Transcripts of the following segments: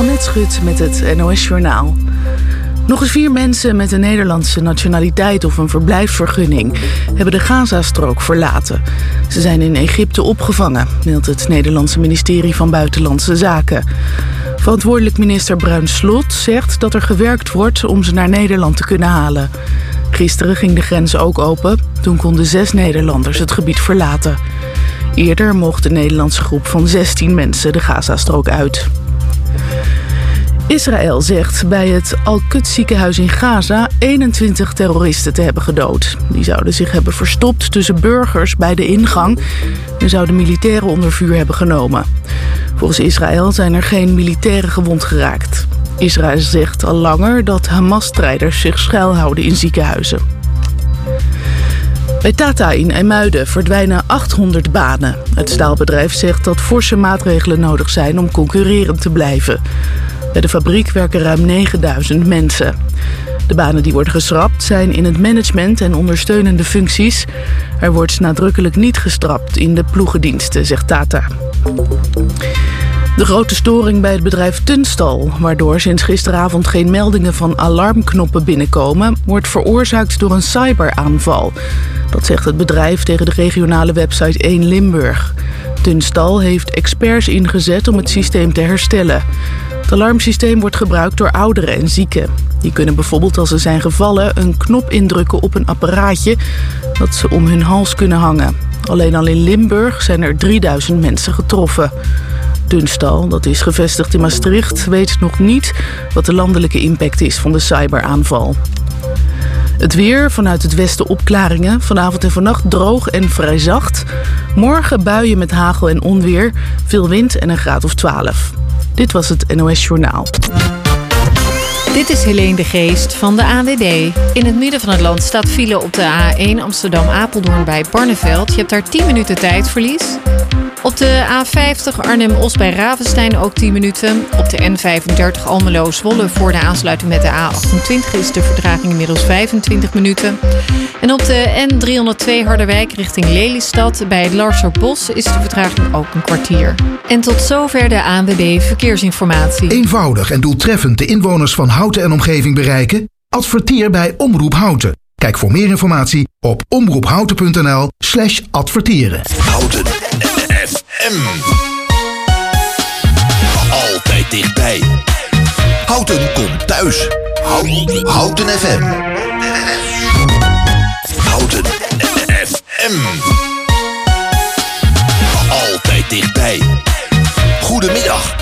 Annette Schut met het NOS Journaal. Nog eens vier mensen met een Nederlandse nationaliteit of een verblijfsvergunning hebben de Gazastrook verlaten. Ze zijn in Egypte opgevangen, meldt het Nederlandse ministerie van Buitenlandse Zaken. Verantwoordelijk minister Bruin Slot zegt dat er gewerkt wordt om ze naar Nederland te kunnen halen. Gisteren ging de grens ook open. Toen konden zes Nederlanders het gebied verlaten. Eerder mocht de Nederlandse groep van 16 mensen de Gazastrook uit. Israël zegt bij het Al-Quds ziekenhuis in Gaza 21 terroristen te hebben gedood. Die zouden zich hebben verstopt tussen burgers bij de ingang en zouden militairen onder vuur hebben genomen. Volgens Israël zijn er geen militairen gewond geraakt. Israël zegt al langer dat Hamas-strijders zich schuilhouden in ziekenhuizen. Bij Tata in IJmuiden verdwijnen 800 banen. Het staalbedrijf zegt dat forse maatregelen nodig zijn om concurrerend te blijven. Bij de fabriek werken ruim 9000 mensen. De banen die worden geschrapt zijn in het management en ondersteunende functies. Er wordt nadrukkelijk niet gestrapt in de ploegendiensten, zegt Tata. De grote storing bij het bedrijf Tunstal, waardoor sinds gisteravond geen meldingen van alarmknoppen binnenkomen, wordt veroorzaakt door een cyberaanval. Dat zegt het bedrijf tegen de regionale website 1 Limburg. Tunstal heeft experts ingezet om het systeem te herstellen. Het alarmsysteem wordt gebruikt door ouderen en zieken. Die kunnen bijvoorbeeld als ze zijn gevallen een knop indrukken op een apparaatje dat ze om hun hals kunnen hangen. Alleen al in Limburg zijn er 3000 mensen getroffen. Dunstal, dat is gevestigd in Maastricht, weet nog niet wat de landelijke impact is van de cyberaanval. Het weer, vanuit het westen opklaringen. Vanavond en vannacht droog en vrij zacht. Morgen buien met hagel en onweer. Veel wind en een graad of 12. Dit was het NOS Journaal. Dit is Helene de Geest van de AWB. In het midden van het land staat file op de A1 Amsterdam-Apeldoorn bij Barneveld. Je hebt daar 10 minuten tijdverlies. Op de A50 Arnhem-Os bij Ravenstein ook 10 minuten. Op de N35 Almelo-Zwolle voor de aansluiting met de A28 is de vertraging inmiddels 25 minuten. En op de N302 Harderwijk richting Lelystad bij het Larserbos is de vertraging ook een kwartier. En tot zover de ANWB Verkeersinformatie. Eenvoudig en doeltreffend de inwoners van Houten en omgeving bereiken? Adverteer bij Omroep Houten. Kijk voor meer informatie op omroephouten.nl slash adverteren. Houten FM. Altijd dichtbij. Houten komt thuis. Houten, FM. Houten FM. Altijd dichtbij. Goedemiddag.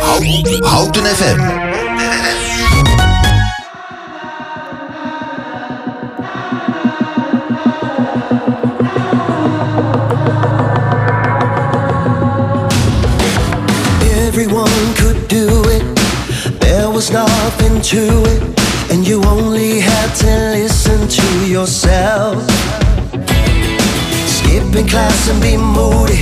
Houten, Houten FM. To it. And you only had to listen to yourself. Skipping class and be moody.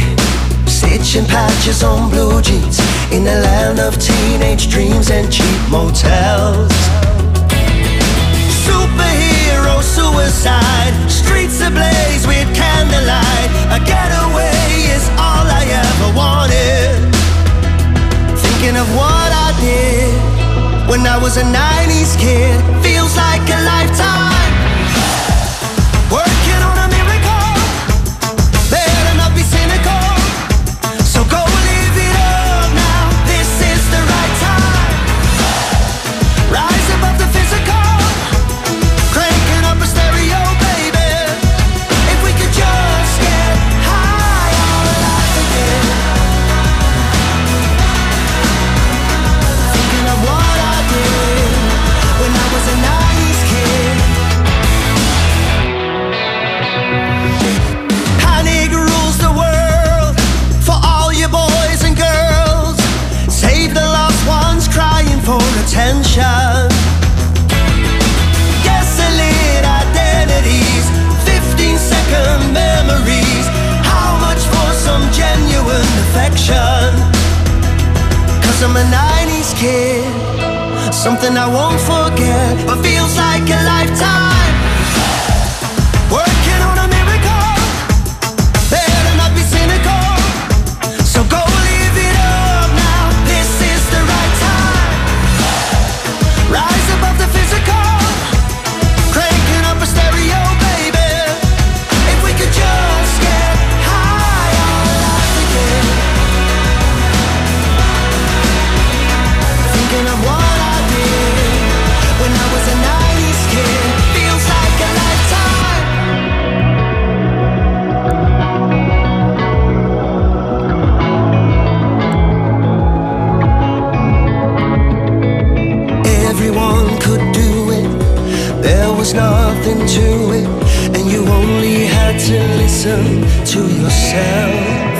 Stitching patches on blue jeans. In the land of teenage dreams and cheap motels. Superhero suicide. Streets ablaze with candlelight. A getaway is all I ever wanted thinking of did when I was a 90s kid. Feels like a lifetime. You only had to listen to yourself.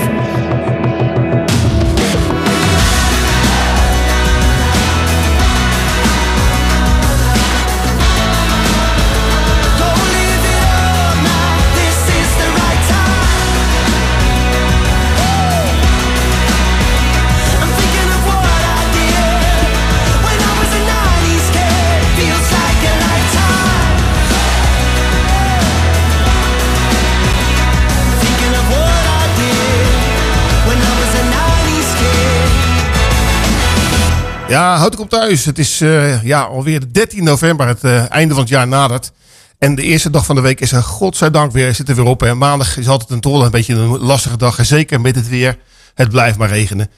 Ja, houd ik op thuis. Het is eh, ja, alweer de 13 november, het eh, einde van het jaar nadert. En de eerste dag van de week is er godzijdank weer, zit er weer op. En maandag is altijd een tol een beetje een lastige dag. En zeker met het weer. Het blijft maar regenen.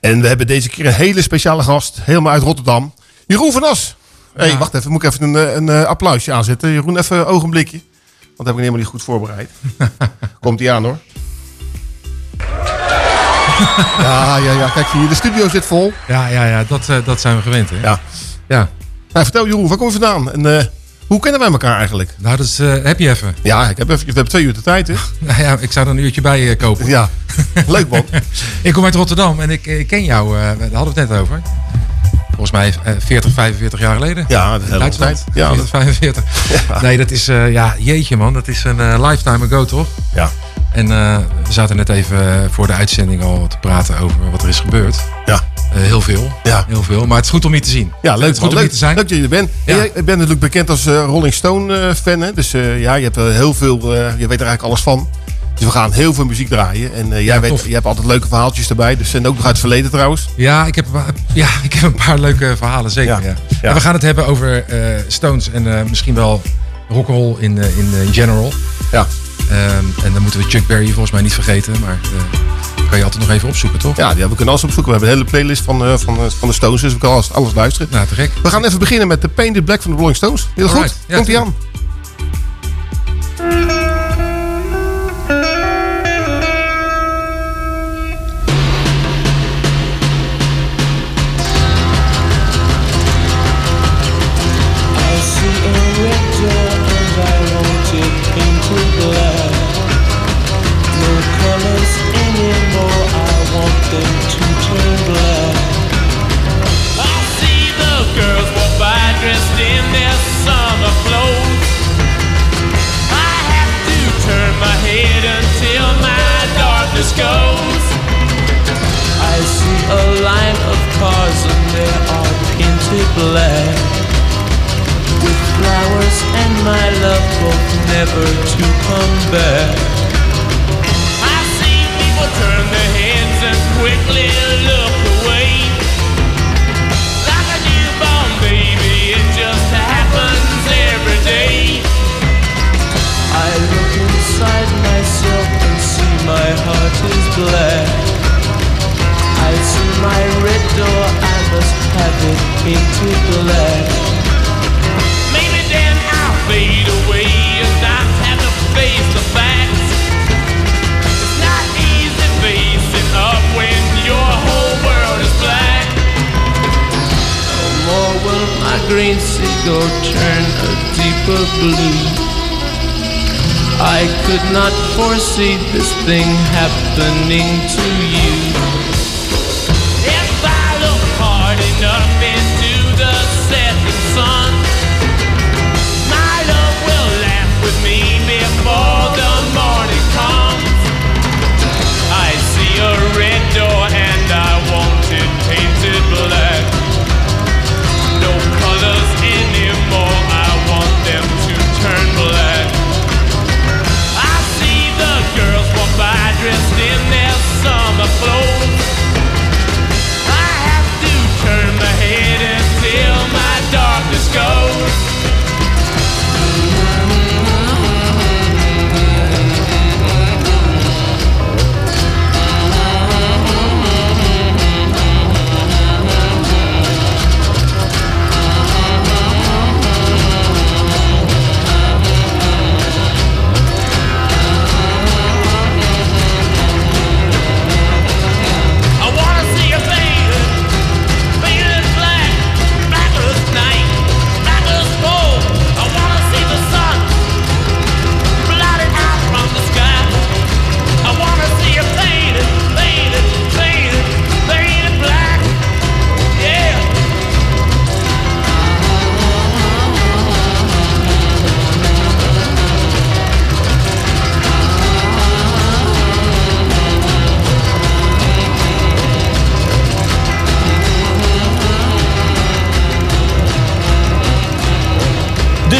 En we hebben deze keer een hele speciale gast, helemaal uit Rotterdam. Jeroen van As. Hé, hey, wacht even, moet ik even een, eh, een, applausje aanzetten. Jeroen, even een ogenblikje. Want dat heb ik helemaal niet goed voorbereid. Komt hij aan hoor. Ja, ja, ja. Kijk, je, de studio zit vol. Ja, ja, ja dat, eh, dat zijn we gewend. Hè? Ja. ja. Nou, vertel Jeroen, waar kom je vandaan? En eh, hoe kennen wij elkaar eigenlijk? Nou, dat is, eh, heb je even. Ja, ik heb even, we hebben twee uur de tijd, hè? Nou ja, ik zou er een uurtje bij kopen. Ja, leuk man. Ik kom uit Rotterdam en ik, ik ken jou, daar hadden we het net over. Volgens mij eh, 40, 45 jaar geleden. Ja, dat is tijd. Ja, 40, 45. Nee, dat is, ja, jeetje man, dat is een lifetime ago toch? Ja, En eh, we zaten net even eh, voor de uitzending al te praten over wat er is gebeurd. ja. Eh, heel veel. Ja. Heel veel. Maar het is goed om hier te zien. Ja, Het leuk is goed om hier te zijn. leuk dat je er bent. Ja. En jij bent natuurlijk bekend als Rolling Stone fan, hè? Dus ja, je hebt heel veel, je weet er eigenlijk alles van. Dus we gaan heel veel muziek draaien. En jij, Ja, weet, jij hebt altijd leuke verhaaltjes erbij. Dus en ook nog uit het verleden trouwens. Ja, ik heb, ja, ik heb een paar leuke verhalen, zeker. Ja. En we gaan het hebben over Stones en misschien wel rock'n'roll in, in general. Ja. Ehm, en dan moeten we Chuck Berry volgens mij niet vergeten. Maar eh, kan je altijd nog even opzoeken, toch? Ja, die we kunnen alles opzoeken. We hebben een hele playlist van, eh, van, eh, van de Stones. Dus we kunnen alles, alles luisteren. Nou, te gek. We gaan even beginnen met de Painted Black van de Rolling Stones. Heel goed. Ja, Komt ie aan. My love both never to come back. I see people turn their heads and quickly look away. Like a newborn baby, it just happens every day. I look inside myself and see my heart is black. I see my red door, I must have it painted black. Green seagull turn a deeper blue. I could not foresee this thing happening to you. If I look hard enough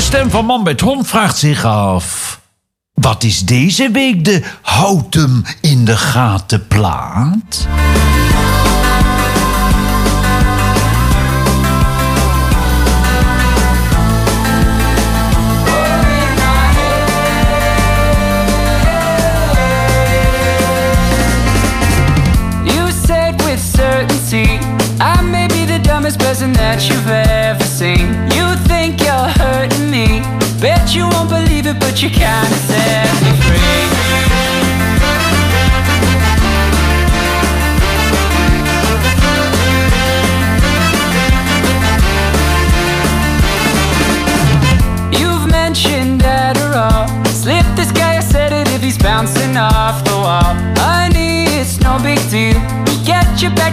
stem van Man met Hond vraagt zich af... Wat is deze week de Houtem in de gaten plaat?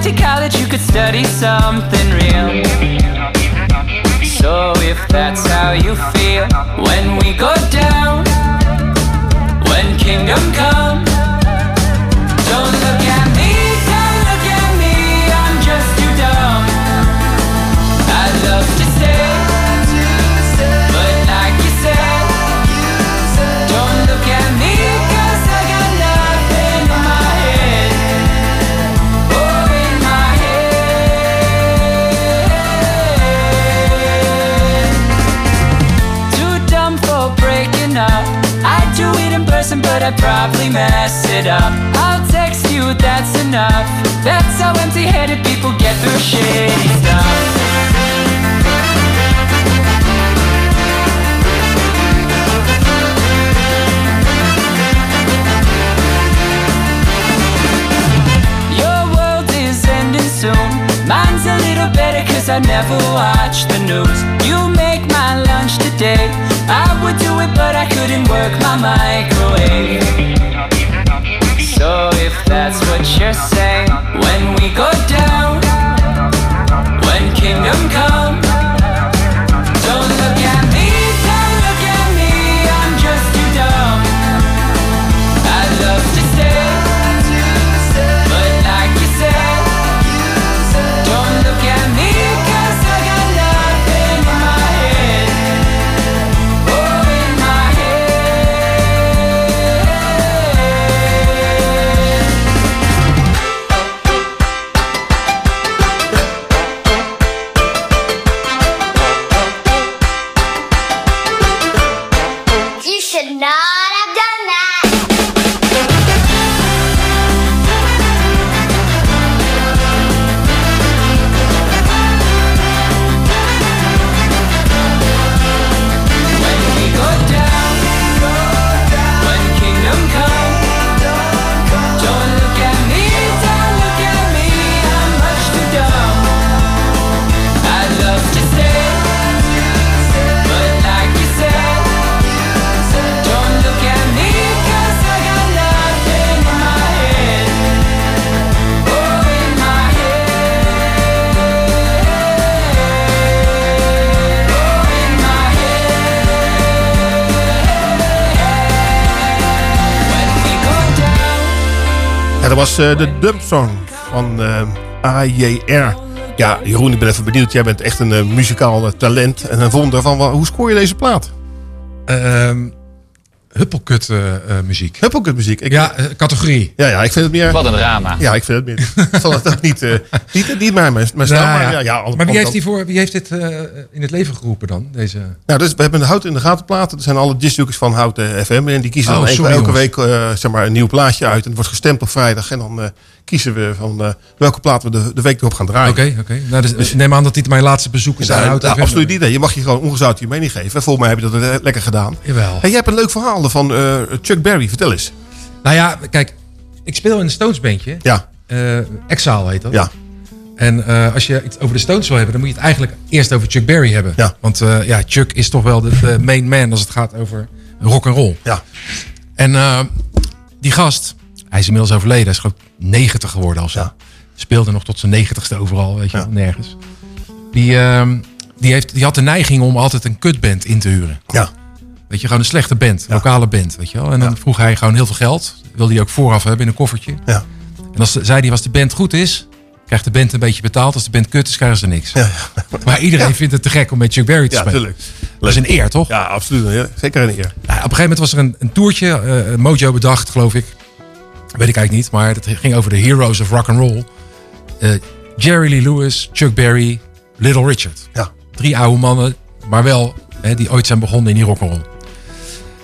To college, you could study something real. So if that's how you feel When we go down When kingdom come but I'd probably mess it up I'll text you, that's enough That's how empty-headed people get through shitty stuff Your world is ending soon. Mine's a little better cause I never watch the news. You make my lunch today. I would do it, but I couldn't work my microwave. Eh, de Dump Song van eh, AJR. Ja, Jeroen, ik ben even benieuwd. Jij bent echt een eh, muzikaal talent en een wonder. Van, hoe scoor je deze plaat? Huppelkut eh, eh, muziek. Huppelkut muziek. Ik, Ja, eh, categorie. ja, ja, ik vind het meer... Wat een drama. Ja, ik vind het meer... ik zal het ook niet, eh, niet, niet mijn, mijn Nou, maar ja. ja, alle- maar wie heeft, die voor, wie heeft dit eh, in het leven geroepen dan? Deze... Nou, dus we hebben de Hout in de Gaten platen. Er zijn alle discjockeys van Houten FM. En die kiezen Oh, dan elke, sorry, elke jongens. week eh, zeg maar, een nieuw plaatje uit. En het wordt gestemd op vrijdag. En dan eh, kiezen we van eh, welke plaat we de, de week erop gaan draaien. Oké, oké. Nou, dus, ik neem aan dat dit mijn laatste bezoek is Ja, aan Hout nou, absoluut niet. Je mag je gewoon ongezouten je mening geven. Volgens mij heb je dat lekker gedaan. Jawel. Hey, jij hebt een leuk verhaal van eh, Chuck Berry. Vertel eens. Nou ja, kijk. Ik speel in een Stones bandje. Ja, Exile heet dat. ja, En als je het over de Stones wil hebben, dan moet je het eigenlijk eerst over Chuck Berry hebben. Ja. Want ja, Chuck is toch wel de, de main man als het gaat over rock and roll. ja. En die gast, hij is inmiddels overleden. Hij is gewoon 90 geworden of zo. Ja. Speelde nog tot zijn negentigste overal, weet je Ja. wel, nergens. Die, ehm, die, heeft, die had de neiging om altijd een kutband in te huren. ja. Weet je, gewoon een slechte band, lokale band, weet je wel. En dan Ja. vroeg hij gewoon heel veel geld. Wilde hij ook vooraf hebben in een koffertje. Ja. En als zei hij, als de band goed is, krijg Krijgt de band een beetje betaald. Als de band kut is, krijgen ze niks. Maar iedereen vindt het te gek om met Chuck Berry te Ja, spelen. tuurlijk. Dat is een eer, toch? Ja, absoluut. Ja, Zeker een eer. Nou, op een gegeven moment was er een, een toertje, eh, Mojo bedacht, geloof ik. Weet ik eigenlijk niet, maar het ging over de heroes of rock and roll. Eh, Jerry Lee Lewis, Chuck Berry, Little Richard. Ja. Drie oude mannen, maar wel hè, die ooit zijn begonnen in die rock and roll.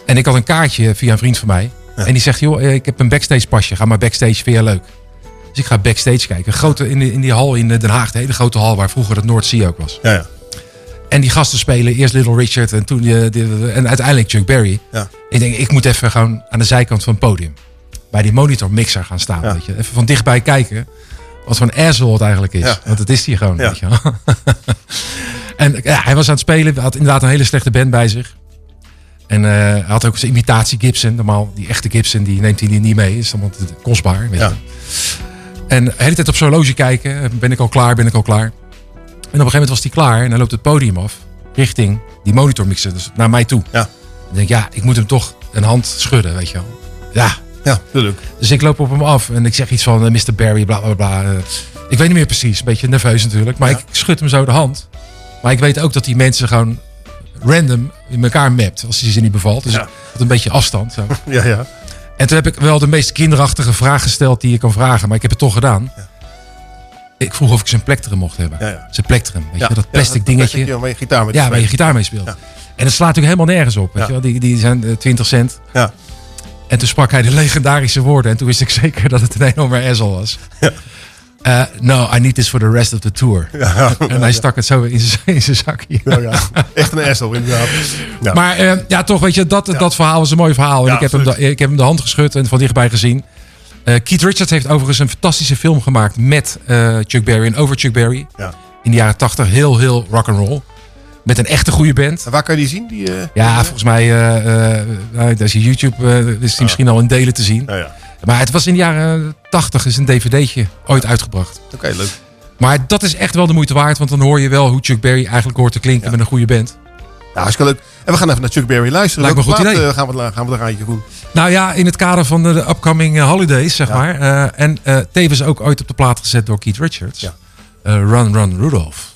En ik had een kaartje via een vriend van mij. En die zegt, joh, eh, ik heb een backstage pasje. Ga maar backstage, vind je leuk? Dus ik ga backstage kijken. Grote, in, die, in die hal in Den Haag, de hele grote hal waar vroeger het North Sea ook was. Ja, ja. En die gasten spelen eerst Little Richard en, toen, eh, die- en uiteindelijk Chuck Berry. Ja. Ik denk, ik moet even gewoon aan de zijkant van het podium. Bij die monitor mixer gaan staan. Ja. Weet je. Even van dichtbij kijken. Wat voor een asshole het eigenlijk is. Ja. Want het is die gewoon. Ja. Weet je wel. en ja, hij was aan het spelen. Had inderdaad een hele slechte band bij zich. En eh, hij had ook zijn imitatie Gibson. Normaal, die echte Gibson, die neemt hij niet mee. Is allemaal kostbaar. Weet Ja. je. En de hele tijd op zijn horloge kijken. Ben ik al klaar, ben ik al klaar. En op een gegeven moment was hij klaar. En hij loopt het podium af. Richting die monitormixer. Dus naar mij toe. Ja. Ik denk, ja, ik moet hem toch een hand schudden, weet je wel. Ja. Ja, tuurlijk. Dus ik loop op hem af en ik zeg iets van eh, Mr. Barry, bla bla bla. Eh, ik weet niet meer precies, een beetje nerveus natuurlijk. Maar ik schud hem zo de hand. Maar ik weet ook dat die mensen gewoon random in elkaar mapt als hij ze niet bevalt. Dus Ja. ik had een beetje afstand. Zo. Ja, ja. En toen heb ik wel de meest kinderachtige vraag gesteld die je kan vragen. Maar ik heb het toch gedaan. Ik vroeg of ik zijn plektrum mocht hebben. Ja, ja. Zijn plektrum, weet je, dat plastic dingetje. plastic waar je gitaar mee ja, waar je gitaar mee speelt. En dat slaat natuurlijk helemaal nergens op. Weet je wel? Die, die zijn eh, 20 cent. Ja. En toen sprak hij de legendarische woorden. En toen wist ik zeker dat het een enorme asshole was. Eh, no, I need this for the rest of the tour. Ja. En hij stak het zo in zijn, zakje. Ja, ja. Echt een asshole, inderdaad. Ja. Maar eh, ja, toch, weet je, dat, dat verhaal was een mooi verhaal. En Ja, ik, heb hem de, ik heb hem de hand geschud en van dichtbij gezien. Eh, Keith Richards heeft overigens een fantastische film gemaakt met Chuck Berry en over Chuck Berry. Ja. In de jaren 80, heel, heel rock and roll. Met een echte goede band. En waar kan je die zien? Die, eh, Ja, volgens mij, eh, eh, nou, als je YouTube, eh, is die misschien al in delen te zien. Ja, ja. Maar het was in de jaren 80, is een dvd'tje ooit uitgebracht. Oké, leuk. Maar dat is echt wel de moeite waard, want dan hoor je wel hoe Chuck Berry eigenlijk hoort te klinken met een goede band. Ja, hartstikke leuk. En we gaan even naar Chuck Berry luisteren. Lijkt me goed plaat, idee. eh, gaan, we, gaan we er aan je doen? Nou ja, in het kader van de, upcoming eh, holidays, zeg Ja. maar. Eh, en eh, tevens ook ooit op de plaat gezet door Keith Richards. Ja. Eh, Run, Run, Rudolph.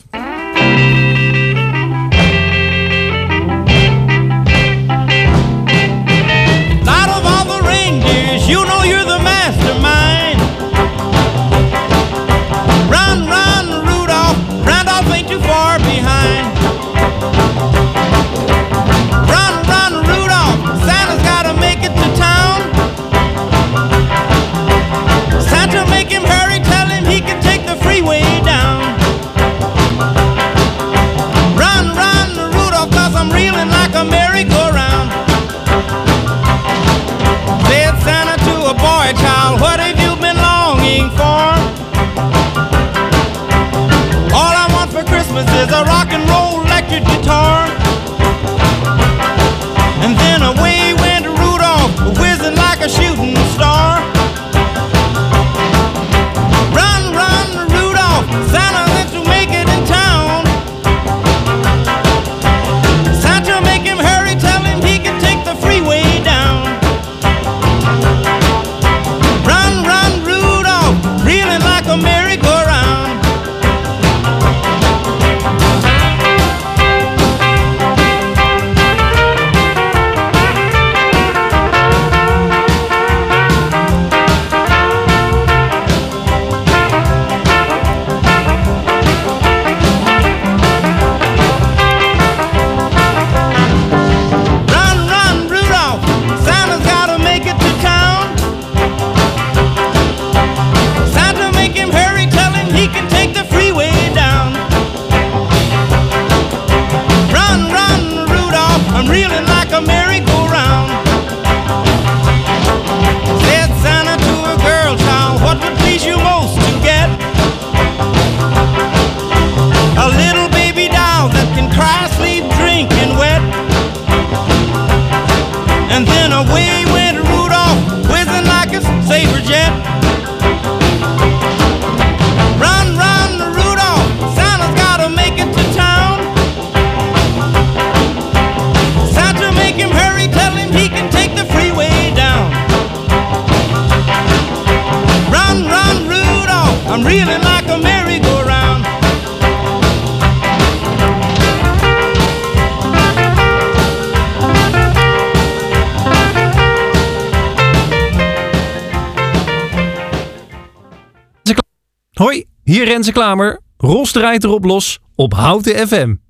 favor, Jet. Renze Klamer. Ros draait erop los op Houten FM.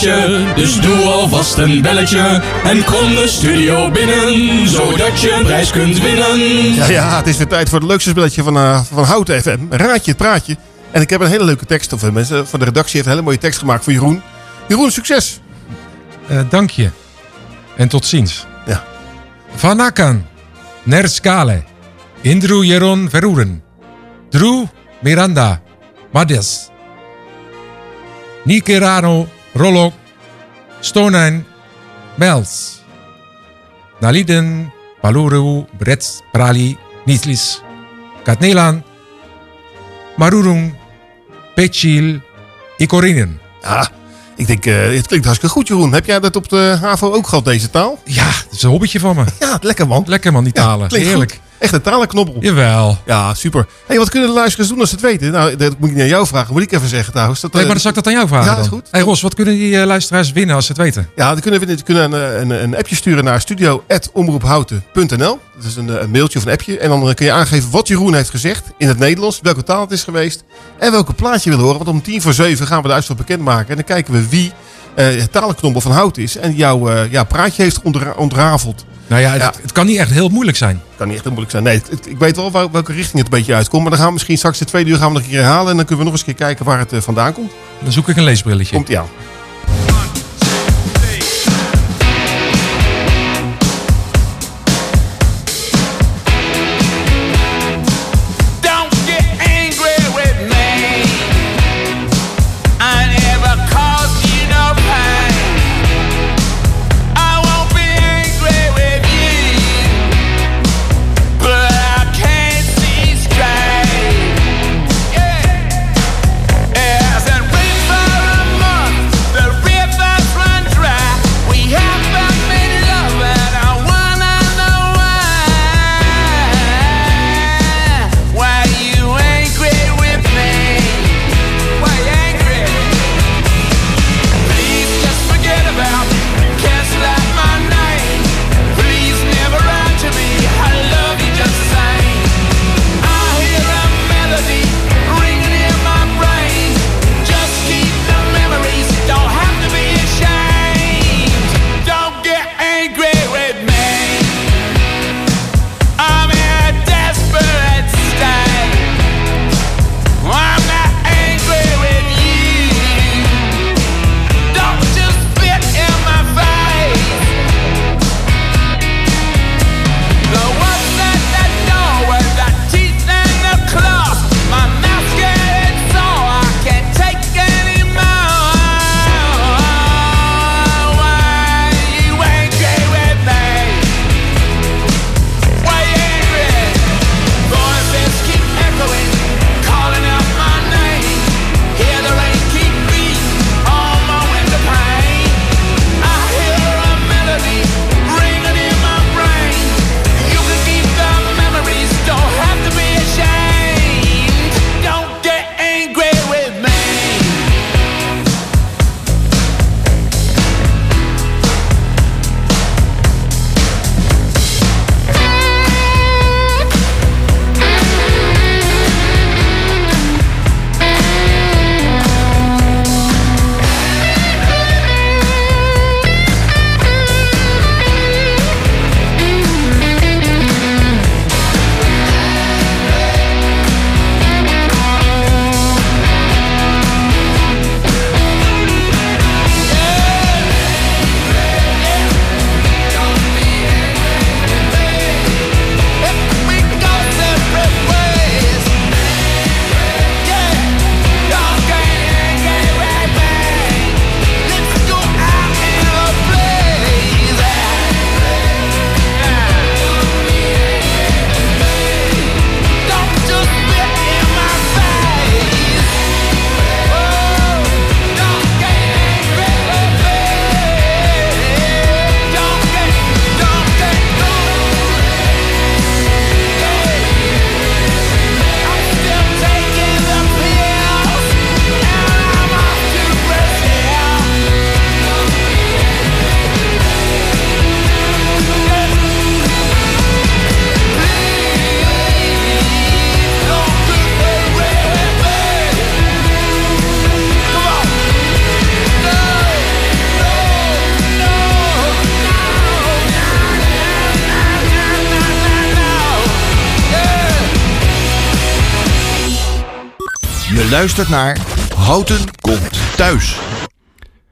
Spelletje, dus doe alvast een belletje. En kom de studio binnen, zodat je een prijs kunt winnen. Ja, ja, het is weer tijd voor het leukste spelletje van, eh, van Houten FM. Raadje het praatje. En ik heb een hele leuke tekst. Of eh, mensen van de redactie heeft een hele mooie tekst gemaakt voor Jeroen. Jeroen, succes! Eh, dank je. En tot ziens. Ja. Vanakan. Ner skale. Indru Jeron Verroeren. Drew Miranda. Mades. Nikerano Rolok. Stonein Mels. Naliden Paluru Brets Prali Nislis. Katnelan. Marurung. Pechil. Ikorinen. Ja, ik denk, eh, het klinkt hartstikke goed, Jeroen. Heb jij dat op de HAVO ook gehad, deze taal? Ja, dat is een hobbytje van me. Ja, lekker man. Lekker man, die talen. klinkt Heerlijk. goed. Echt een talenknobbel. Jawel. Ja, super. hey, wat kunnen de luisteraars doen als ze het weten? Nou, dat moet ik niet aan jou vragen. Moet ik even zeggen trouwens. Dat, Nee, eh, maar dan zal ik dat aan jou vragen Ja, dan. is goed. Hey Ros, wat kunnen die eh, luisteraars winnen als ze het weten? Ja, dan kunnen die kunnen een, een, een appje sturen naar studio.omroephouten.nl. Dat is een, eh, een mailtje of een appje. En dan eh, kun je aangeven wat Jeroen heeft gezegd in het Nederlands. Welke taal het is geweest. En welke plaatje je wil horen. Want om tien voor zeven gaan we de uitslag bekendmaken. En dan kijken we wie het talenknobbel van Hout is. En jouw eh, ja, praatje heeft ondra- ontrafeld. Nou ja, het, het kan niet echt heel moeilijk zijn. Kan niet echt heel moeilijk zijn. Nee, het- ik weet wel wel- welke richting het een beetje uitkomt. Maar dan gaan we misschien straks de tweede uur gaan we nog een keer herhalen. En dan kunnen we nog eens een keer kijken waar het eh, vandaan komt. Dan zoek ik een leesbrilletje. Komt ja. Luistert naar Houten komt thuis.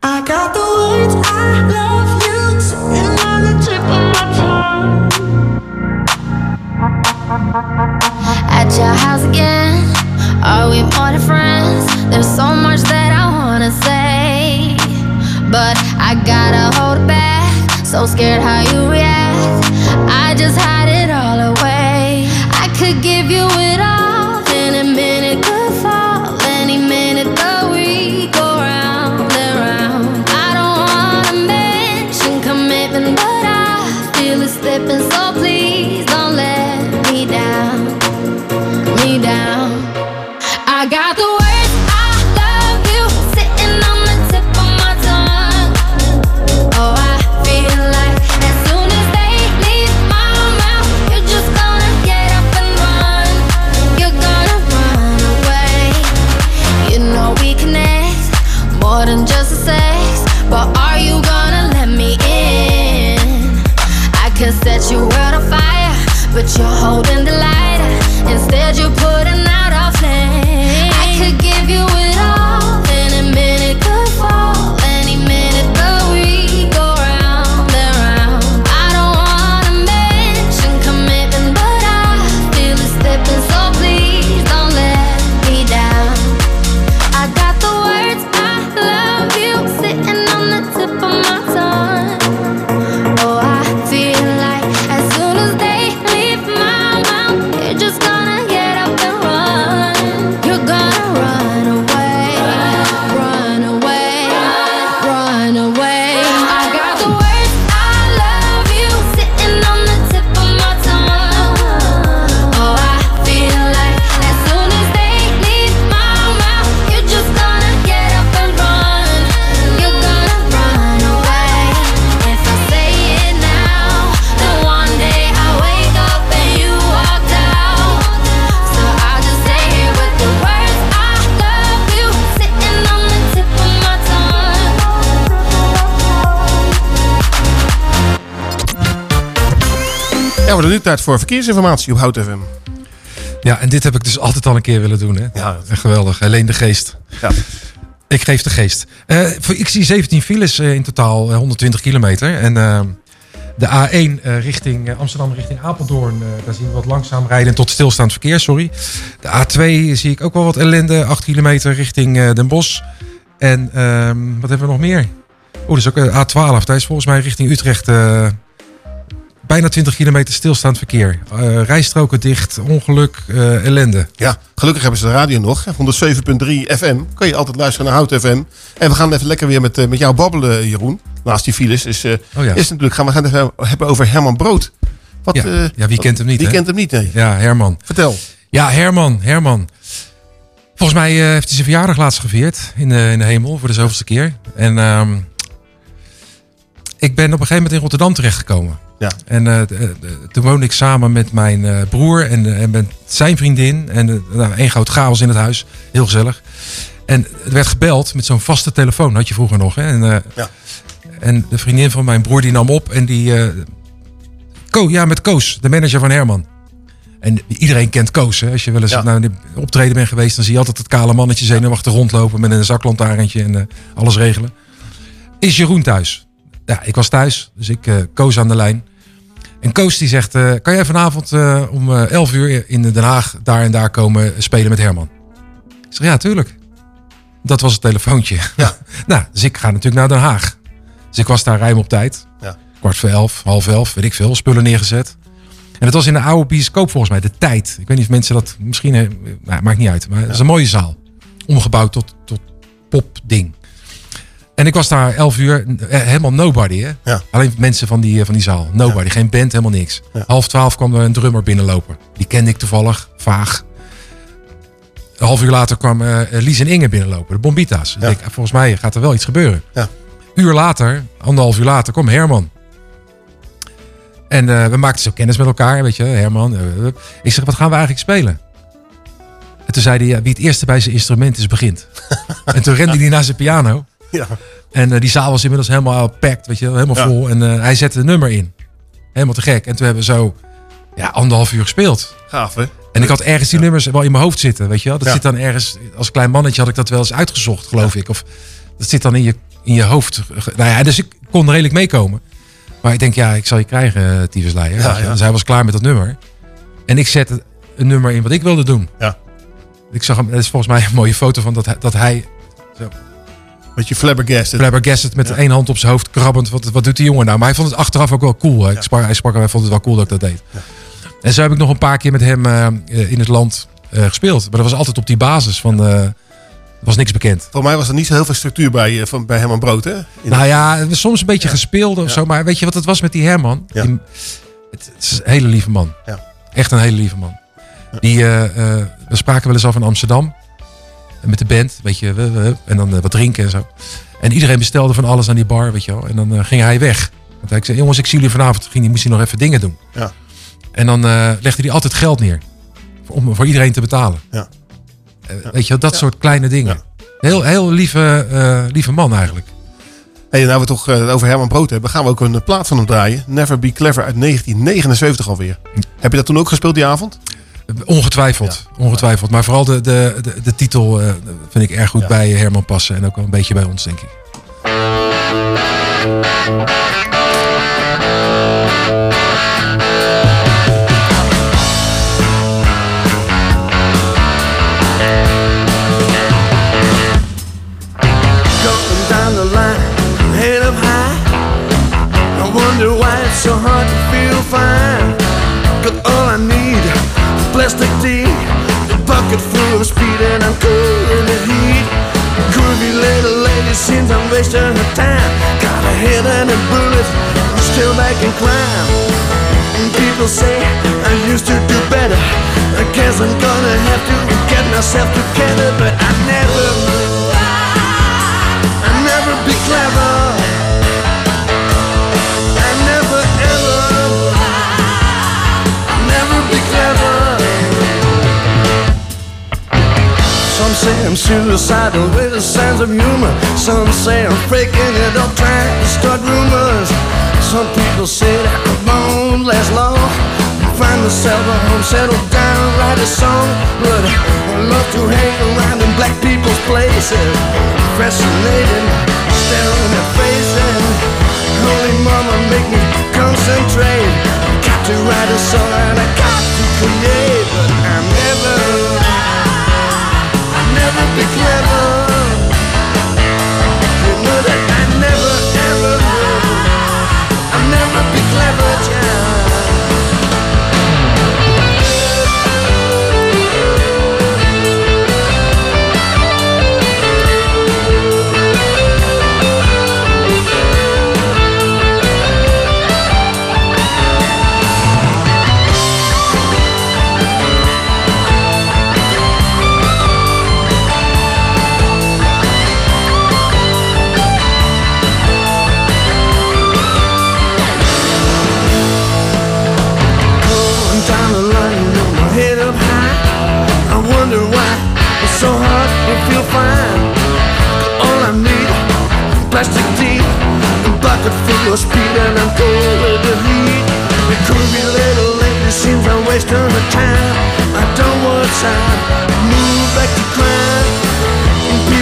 I got the words I love you on the tip of my tongue. At your house again, are we more than friends? There's so much that I wanna say, but I gotta hold back. So scared how you react. I just hide it tijd voor verkeersinformatie op Hout FM. Ja, en dit heb ik dus altijd al een keer willen doen. Hè? Ja. Geweldig. Alleen de geest. Ja. Ik geef de geest. Eh, voor- ik zie 17 files eh, in totaal, eh, 120 kilometer. En eh, de A1 eh, richting eh, Amsterdam, richting Apeldoorn, eh, daar zien we wat langzaam rijden tot stilstaand verkeer, sorry. De A2 zie ik ook wel wat ellende, 8 kilometer richting eh, Den Bosch. En ehm, wat hebben we nog meer? Oh, dat is ook eh, A12. Daar is volgens mij richting Utrecht eh, bijna 20 kilometer stilstaand verkeer. Eh, rijstroken dicht, ongeluk, eh, ellende. Ja, gelukkig hebben ze de radio nog. hè. 107.3 FM. Kan je altijd luisteren naar Hout FM. En we gaan even lekker weer met, eh, met jou babbelen, Jeroen. Naast die files is, eh, Oh ja. is natuurlijk, gaan we gaan het even hebben over Herman Brood. Wat, ja, ja, wie wat- kent hem niet? Wie kent hem niet, nee. Ja, Herman. Vertel. Ja, Herman, Herman. Volgens mij heeft hij zijn verjaardag laatst gevierd in de, in de hemel voor de zoveelste keer. En ehm, ik ben op een gegeven moment in Rotterdam terechtgekomen. Ja. En eh, eh, toen woonde ik samen met mijn eh, broer en, en met zijn vriendin. En nou, één groot chaos in het huis. Heel gezellig. En er werd gebeld met zo'n vaste telefoon, had je vroeger nog. Hè? En, Ja. en de vriendin van mijn broer die nam op en die... Ko, ja, met Koos, de manager van Herman. En iedereen kent Koos. Hè? Als je wel eens Ja. naar een optreden bent geweest, dan zie je altijd het kale mannetje zenuwachtig rondlopen met een zaklantaarntje en alles regelen. Is Jeroen thuis? Ja, ik was thuis, dus ik eh, Koos aan de lijn. En Koos die zegt, eh, kan jij vanavond eh, om eh 11 uur in Den Haag daar en daar komen spelen met Herman? Ik zeg, ja, tuurlijk. Dat was het telefoontje. Ja. nou, dus ik ga natuurlijk naar Den Haag. Dus ik was daar ruim op tijd. Ja. Kwart voor elf, half elf, weet ik veel, spullen neergezet. En het was in de oude bioscoop volgens mij, de tijd. Ik weet niet of mensen dat misschien... Nou, maakt niet uit, maar het is een mooie zaal. Omgebouwd tot, tot popding. En ik was daar 11 uur, eh, helemaal nobody. Hè? Ja. Alleen mensen van die, eh, van die zaal. Nobody, geen band, helemaal niks. Ja. Half twaalf kwam er een drummer binnenlopen. Die kende ik toevallig, vaag. Een half uur later kwam eh Lies en Inge binnenlopen, de Bombita's. Ik denk, volgens mij gaat er wel iets gebeuren. Ja. Uur later, anderhalf uur later, kwam Herman. En we maakten zo kennis met elkaar, weet je, Herman. ik zeg, wat gaan we eigenlijk spelen? En toen zei hij, wie het eerste bij zijn instrument is, begint. en toen rende hij naar zijn piano. Ja. En eh, die zaal was inmiddels helemaal packed, weet je, helemaal Ja. vol. En eh, hij zette een nummer in. Helemaal te gek. En toen hebben we zo ja, anderhalf uur gespeeld. Gaaf, hè? En ik had ergens die nummers wel in mijn hoofd zitten, weet je wel. Dat zit dan ergens, als klein mannetje had ik dat wel eens uitgezocht, geloof ik. Of dat zit dan in je, in je hoofd. Nou ja, dus ik kon redelijk meekomen. Maar ik denk, ja, ik zal je krijgen, uh, Tyfusleier. Ja. Dus hij was klaar met dat nummer. En ik zette een nummer in wat ik wilde doen. Ja. Ik zag hem, dat is volgens mij een mooie foto van dat hij, dat hij Met je flabbergasted. flabbergasted met Ja. één hand op zijn hoofd krabbend. Wat, wat doet die jongen nou? Maar hij vond het achteraf ook wel cool. hè. Ik sprak, hij sprak hij vond het wel cool dat ik dat deed. En zo heb ik nog een paar keer met hem eh, in het land eh, gespeeld. Maar dat was altijd op die basis van... eh, was niks bekend. Voor mij was er niet zo heel veel structuur bij, van, bij Herman Brood, hè? In- Nou ja, soms een beetje gespeeld of zo. Maar weet je wat het was met die Herman? Ja. Die- het, het is een hele lieve man. Ja. Echt een hele lieve man. Die, we spraken wel eens af in Amsterdam. Met de band, weet je. we- we- en dan eh, wat drinken en zo. En iedereen bestelde van alles aan die bar, weet je wel. En dan eh, ging hij weg. Want hij zei, jongens, ik zie jullie vanavond. Ging hij, moest hij nog even dingen doen. Ja. En dan eh, legde hij altijd geld neer. Om voor iedereen te betalen. Ja. Weet je wel, dat soort kleine dingen. Heel, heel lieve, eh, lieve man eigenlijk. Hey, nou we het toch eh, over Herman Brood hebben, gaan we ook een plaat van hem draaien. Never Be Clever uit 1979 alweer. Heb je dat toen ook gespeeld die avond? Ongetwijfeld, ongetwijfeld. Maar vooral de, de, de, de titel eh, vind ik erg goed bij Herman passen. En ook wel een beetje bij ons, denk ik. So hard to feel fine. Plastic tea, a bucket full of speed, and I'm cool in the heat. Groovy little lady seems I'm wasting her time. Got a head and a bullet, still back and climb. People say I used to do better. I guess I'm gonna have to get myself together, but I never. I never be clever. Say I'm suicidal with a sense of humor. Some say I'm faking it up, trying to start rumors. Some people say that I won't last long. Find myself a home, settle down, write a song. But I love to hang around in black people's places. Fascinating, staring at faces. Holy mama, make me concentrate. Got to write a song and I got to create. But I'm I'll never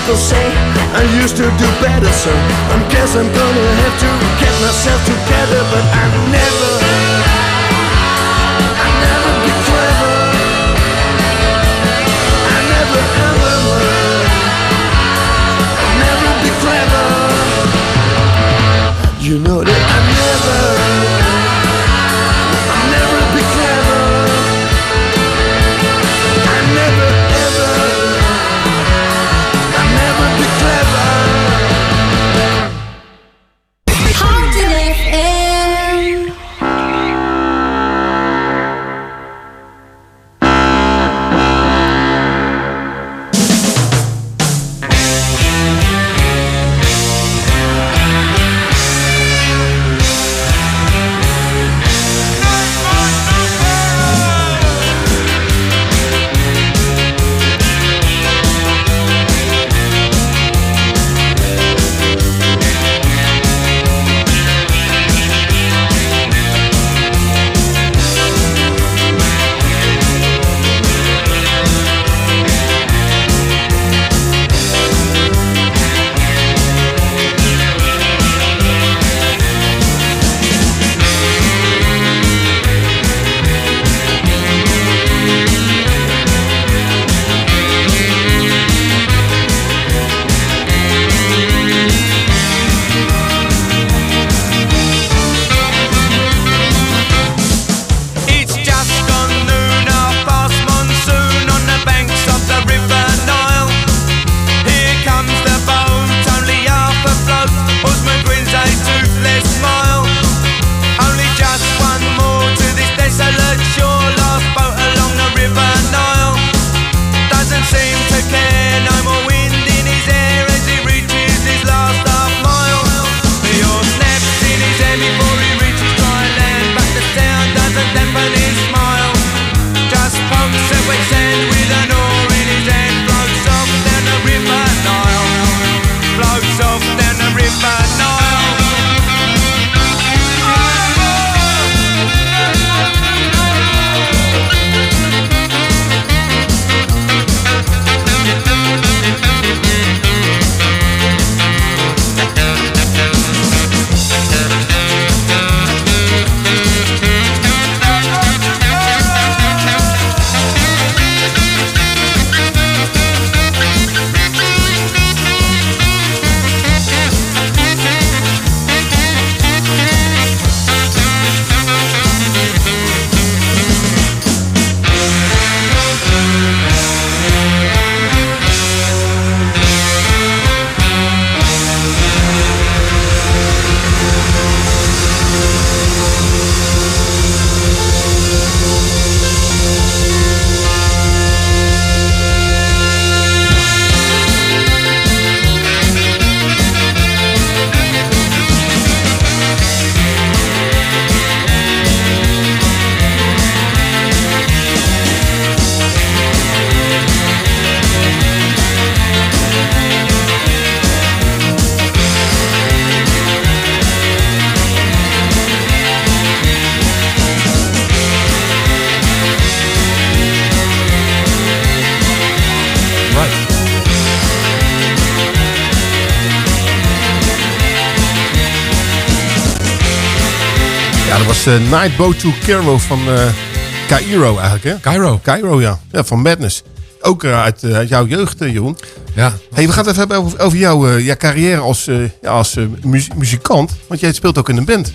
People say I used to do better, so I guess I'm gonna have to get myself together, but I never. I never clever. I never ever will. I never be clever. You know that was eh, Night Boat to Cairo van eh Cairo eigenlijk, hè? Cairo. Cairo, ja. Ja, van Madness. Ook eh, uit, uit jouw jeugd, Jeroen. Ja. Hey, we gaan het even hebben over, over jouw ja, carrière als, ja, als mu- muzikant. Want jij speelt ook in een band.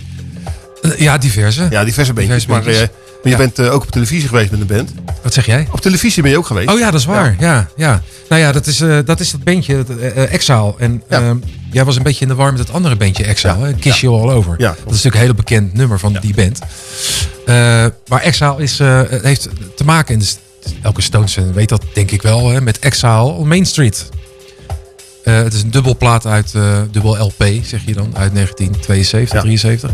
Ja, diverse. Ja, diverse bandjes. Diverse maar maar je bent eh, ook op televisie geweest met een band. Wat zeg jij? Op televisie ben je ook geweest. Oh ja, dat is waar. Ja, ja. Nou ja, dat is, eh, dat is dat bandje, dat, eh, Exile. En ehm, jij was een beetje in de war met het andere bandje Exile, hè? Kiss You All Over. Ja, dat is natuurlijk een heel bekend nummer van die band. Maar Exile is, het heeft te maken, en dus elke Stones weet dat denk ik wel, hè, met Exile on Main Street. Het is een dubbelplaat uit, dubbel LP, zeg je dan, uit 1972, 73.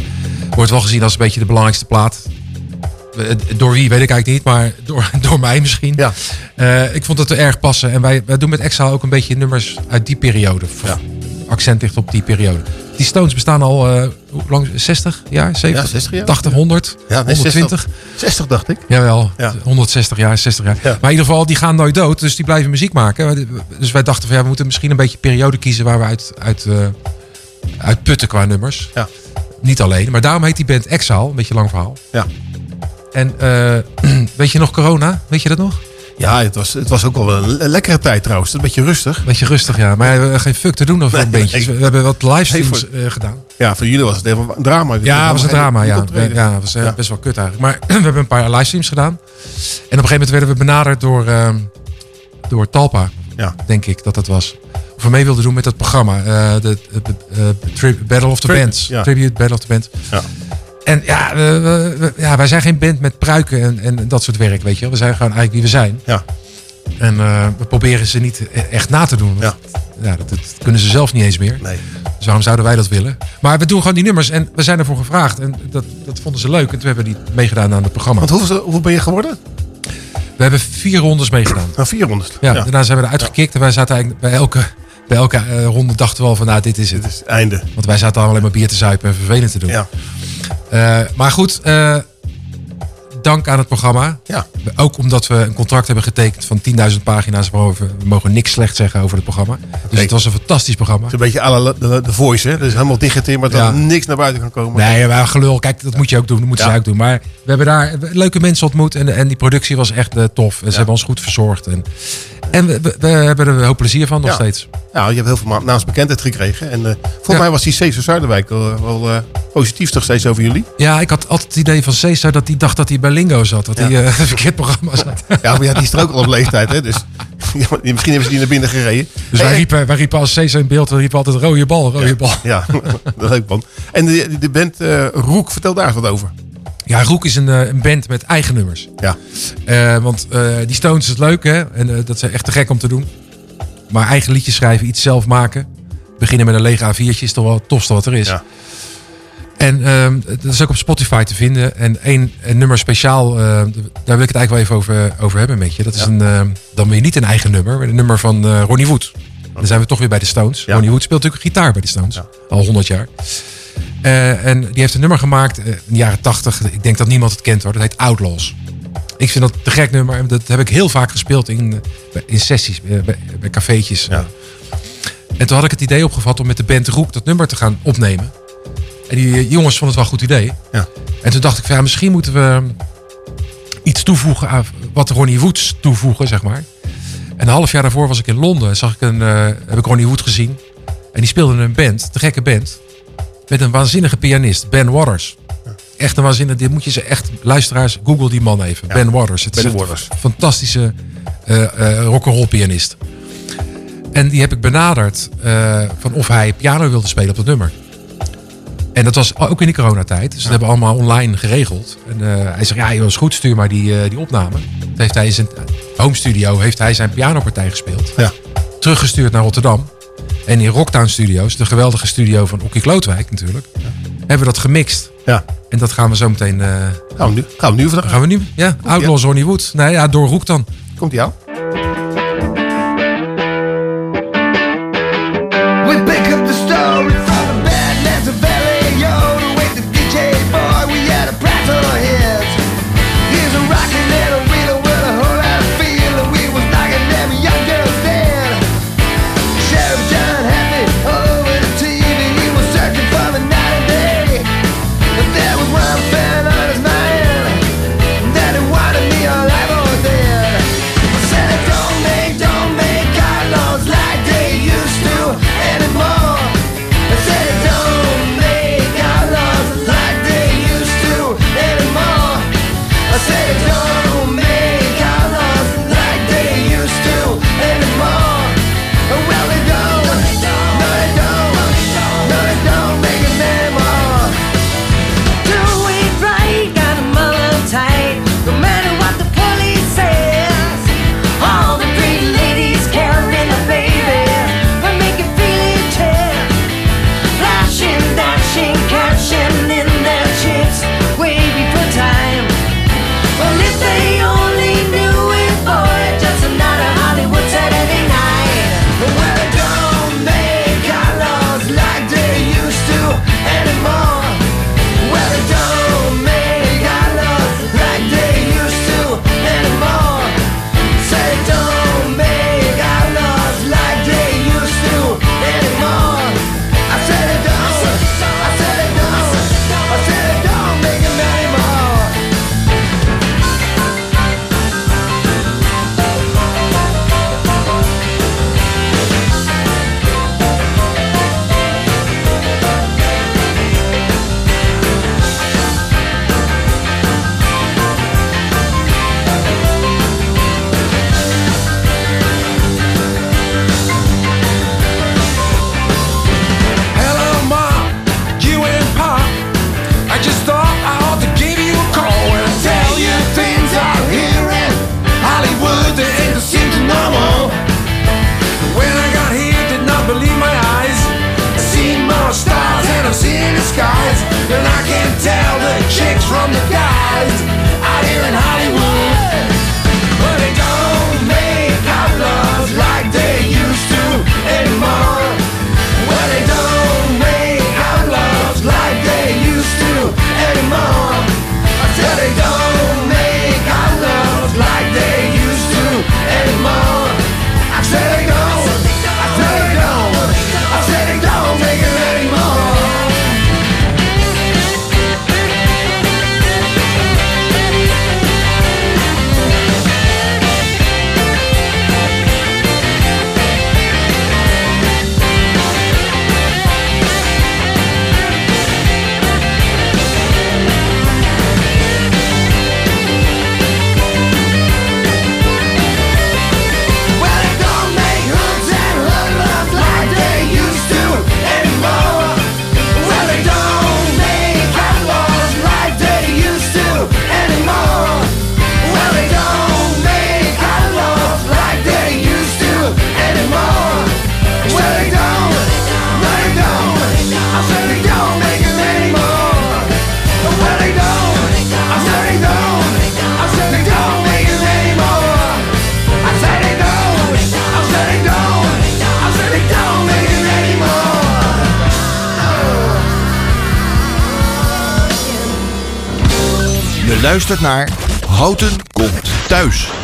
Wordt wel gezien als een beetje de belangrijkste plaat. Eh, Door wie weet ik eigenlijk niet, maar door, door mij misschien. Ja. Eh, ik vond het er erg passen. En wij, wij doen met Exile ook een beetje nummers uit die periode. Accent ligt op die periode. Die Stones bestaan al, eh, hoe lang? 60 jaar? 70? Ja, 60 jaar. 80, 100? Ja, nee, 120? 60, 60 dacht ik. Jawel, Ja. 160 jaar, 60 jaar. Maar in ieder geval, die gaan nooit dood. Dus die blijven muziek maken. Dus wij dachten van ja, we moeten misschien een beetje een periode kiezen waar we uit, uit, uit putten qua nummers. Ja. Niet alleen, maar daarom heet die band Exile. Een beetje lang verhaal. Ja. En eh, weet je nog corona? Weet je dat nog? Ja, het was, het was ook wel een le- lekkere tijd trouwens. Een beetje rustig. Beetje rustig, ja. Maar we hebben geen fuck te doen of een beetje. nee. We hebben wat livestreams Nee, eh, gedaan. Ja, voor jullie was het even een drama. Ja, het was een drama. Ja, ja het was eh, Ja. best wel kut eigenlijk. Maar we hebben een paar livestreams gedaan. En op een gegeven moment werden we benaderd door, ehm, door Talpa. Ja. Denk ik dat dat was. Of we mee wilden doen met dat programma. de, Battle of the Tri- Bands. ja. Tribute Battle of the Bands. Ja. En ja, we- we- we- ja, wij zijn geen band met pruiken en, en dat soort werk, weet je wel. We zijn gewoon eigenlijk wie we zijn. Ja. En eh, we proberen ze niet e- echt na te doen. want ja. dat, dat kunnen ze zelf niet eens meer. Nee. Dus waarom zouden wij dat willen? Maar we doen gewoon die nummers en we zijn ervoor gevraagd. En dat, dat vonden ze leuk. En toen hebben we die meegedaan aan het programma. Want hoeveel, hoeveel ben je geworden? We hebben vier rondes meegedaan. Nou, vier rondes. Ja, daarna zijn we eruit gekikt. En wij zaten eigenlijk bij elke, bij elke eh, ronde dachten we al van, nou, dit is het. Dit is het einde. Want wij zaten alleen maar bier te zuipen en vervelend te doen. Ja. Eh, maar goed, eh, dank aan het programma. Ja. Ook omdat we een contract hebben getekend van 10.000 pagina's. Waarover we mogen niks slecht zeggen over het programma. Dus het was een fantastisch programma. Het is een beetje à la de, de voice, hè? Dus helemaal dichtgetimmerd, maar Ja. niks naar buiten kan komen. Nee, maar gelul, kijk, dat moet je ook doen. Dat moeten Ja. ze ook doen. Maar we hebben daar leuke mensen ontmoet. En, en die productie was echt eh, tof. En ze hebben ons goed verzorgd. En, en we, we, we hebben er hoop plezier van nog Ja. steeds. Ja, je hebt heel veel naamsbekendheid gekregen. En eh volgens Ja. mij was die Cesar Zuiderwijk wel, wel eh, positief nog steeds over jullie. Ja, ik had altijd het idee van Cesar dat hij dacht dat hij bij Lingo zat. Dat hij eh, een verkeerd programma zat. Ja, maar ja, die is er ook al op leeftijd, hè? Dus misschien hebben ze die naar binnen gereden. Dus wij riepen, wij riepen als Cesar in beeld, we riepen altijd rode bal, rode bal. Ja, dat leuk man. En de, de band eh, Roek, vertel daar eens wat over. Ja, Roek is een, eh, een band met eigen nummers. Ja. Eh, want eh, die Stones is leuk, hè? En dat is echt te gek om te doen. Maar eigen liedjes schrijven, iets zelf maken. Beginnen met een lege A4'tje is toch wel het tofste wat er is. Ja. En ehm, dat is ook op Spotify te vinden. En één een nummer speciaal, daar wil ik het eigenlijk wel even over, over hebben met je. Dat is een, ehm, dan weer niet een eigen nummer, maar een nummer van Ronnie Wood. Dan zijn we toch weer bij de Stones. Ronnie Wood speelt natuurlijk gitaar bij de Stones. Al 100 jaar. Eh, en die heeft een nummer gemaakt eh, in de jaren 80. Ik denk dat niemand het kent hoor. Dat heet Outlaws. Ik vind dat een te gek nummer. En dat heb ik heel vaak gespeeld in, eh, in sessies, bij, bij, cafeetjes. En toen had ik het idee opgevat om met de band Roek dat nummer te gaan opnemen. En die jongens vonden het wel een goed idee. Ja. En toen dacht ik, van, ja, misschien moeten we iets toevoegen aan wat Ronnie Woods toevoegen, zeg maar. En een half jaar daarvoor was ik in Londen. En zag ik een, heb ik Ronnie Wood gezien. En die speelde in een band, de gekke band. Met een waanzinnige pianist, Ben Waters. Echt een waanzinnige, dit moet je ze echt, luisteraars, google die man even. Ben Waters. Het Ben is een Waters. fantastische eh eh rock'n'roll pianist. En die heb ik benaderd eh, van of hij piano wilde spelen op dat nummer. En dat was ook in die coronatijd. Dus dat hebben we allemaal online geregeld. En hij zegt, ja, joh, is goed, stuur maar die, die opname. Dat heeft hij in zijn home studio heeft hij zijn pianopartij gespeeld. Ja. Teruggestuurd naar Rotterdam. En in Rocktown Studios, de geweldige studio van Okkie Klootwijk natuurlijk, hebben we dat gemixt. Ja. En dat gaan we zo meteen... eh, Gaan we nu, gaan we nu vandaag? gaan we nu? Ja, Outlaws Ronnie Wood. Nee, ja, door Roek dan. Komt die aan? luistert naar Houten komt thuis.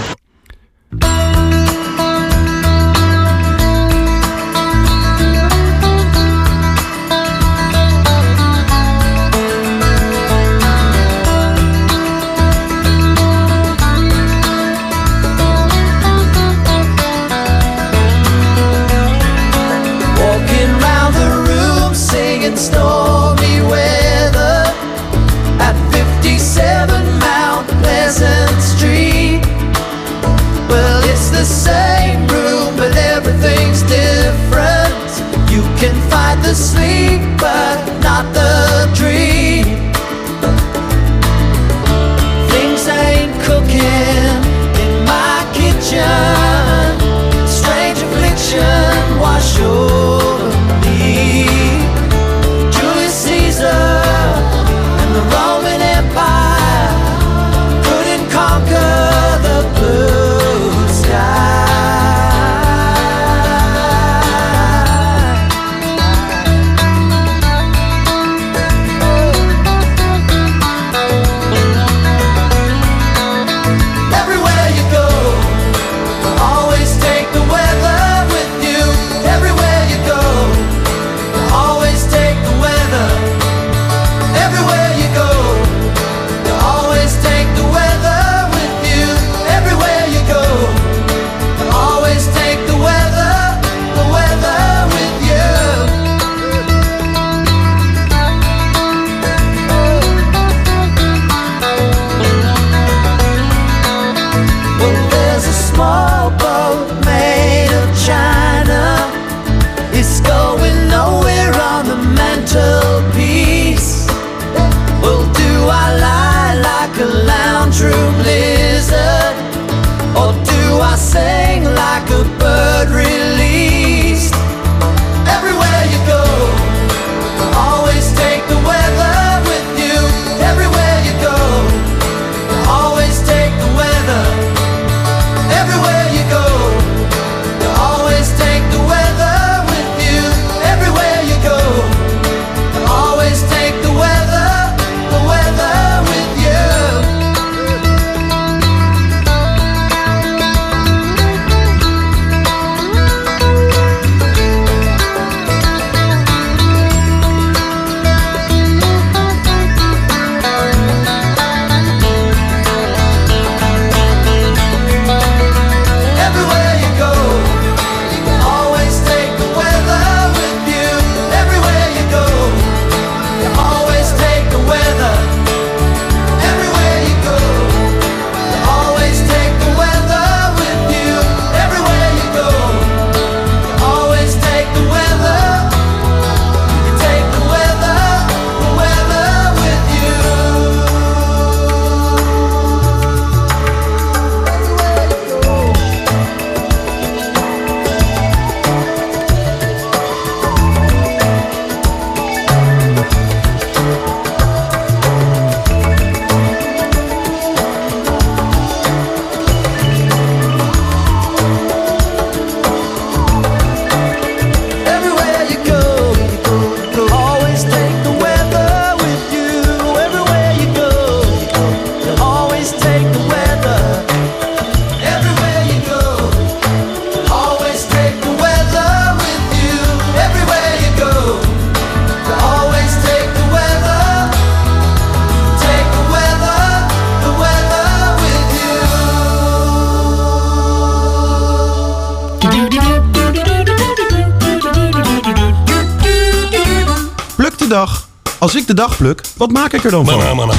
de dag pluk, wat maak ik er dan van?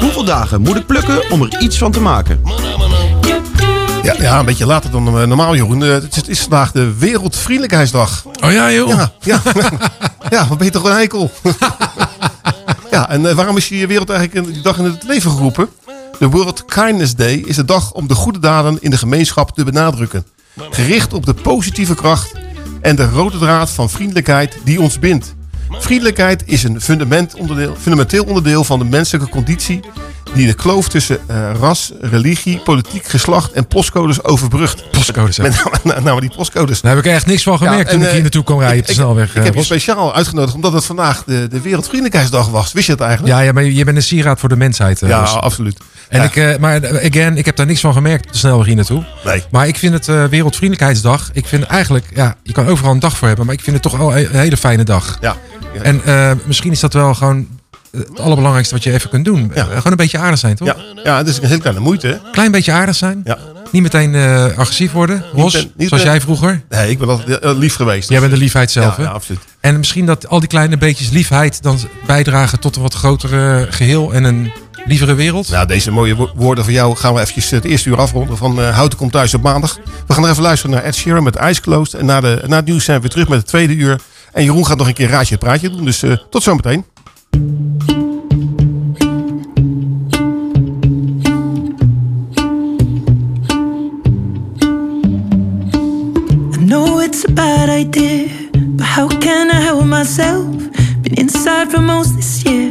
Hoeveel dagen moet ik plukken om er iets van te maken? Ja, ja, een beetje later dan eh, normaal, Jeroen. Eh, het is vandaag de Wereldvriendelijkheidsdag. Oh ja, joh. Ja, ja. wat ben je toch een eikel? ja, en eh, waarom is je wereld eigenlijk die dag in het leven geroepen? De World Kindness Day is de dag om de goede daden in de gemeenschap te benadrukken. Gericht op de positieve kracht en de rode draad van vriendelijkheid die ons bindt. Vriendelijkheid is een onderdeel, fundamenteel onderdeel van de menselijke conditie die de kloof tussen eh, ras, religie, politiek, geslacht en postcodes overbrugt. Postcodes. Met die postcodes. Daar heb ik echt niks van gemerkt toen ik hier eh, naartoe kwam rijden op de snelweg. Ik, ik heb eh, je speciaal uitgenodigd omdat het vandaag de, de Wereldvriendelijkheidsdag was. Wist je dat eigenlijk? Ja, ja maar je bent een sieraad voor de mensheid. ja, absoluut. En Ja. ik, eh, maar eh, again, ik heb daar niks van gemerkt op de snelweg hier naartoe. Nee. Maar ik vind het eh, Wereldvriendelijkheidsdag. Ik vind eigenlijk, ja, je kan overal een dag voor hebben, maar ik vind het toch wel een hele fijne dag. Ja. Ja. En misschien is dat wel gewoon het allerbelangrijkste wat je even kunt doen. Eh, gewoon een beetje aardig zijn, toch? Ja, ja, het is een hele kleine moeite. hè? Klein beetje aardig zijn. Ja. Niet meteen agressief worden. Ros, ben- niet zoals ben- jij vroeger. Nee, ik ben altijd lief geweest. Jij bent de liefheid zelf, Ja, hè? ja, absoluut. En misschien dat al die kleine beetjes liefheid dan bijdragen tot een wat grotere geheel en een lievere wereld. Nou, deze mooie wo- woorden van jou gaan we eventjes het eerste uur afronden van eh Houten komt thuis op maandag. We gaan er even luisteren naar Ed Sheeran met Eyes Closed. En na, de, na het nieuws zijn we weer terug met het tweede uur. En Jeroen gaat nog een keer raadje het praatje doen. Dus eh, tot zometeen. I know it's a bad idea, but how can I help myself? Been inside for most this year,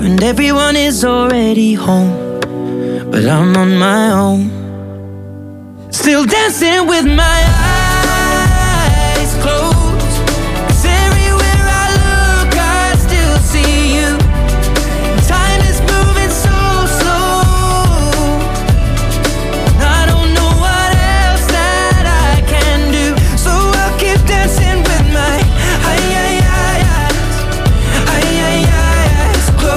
And everyone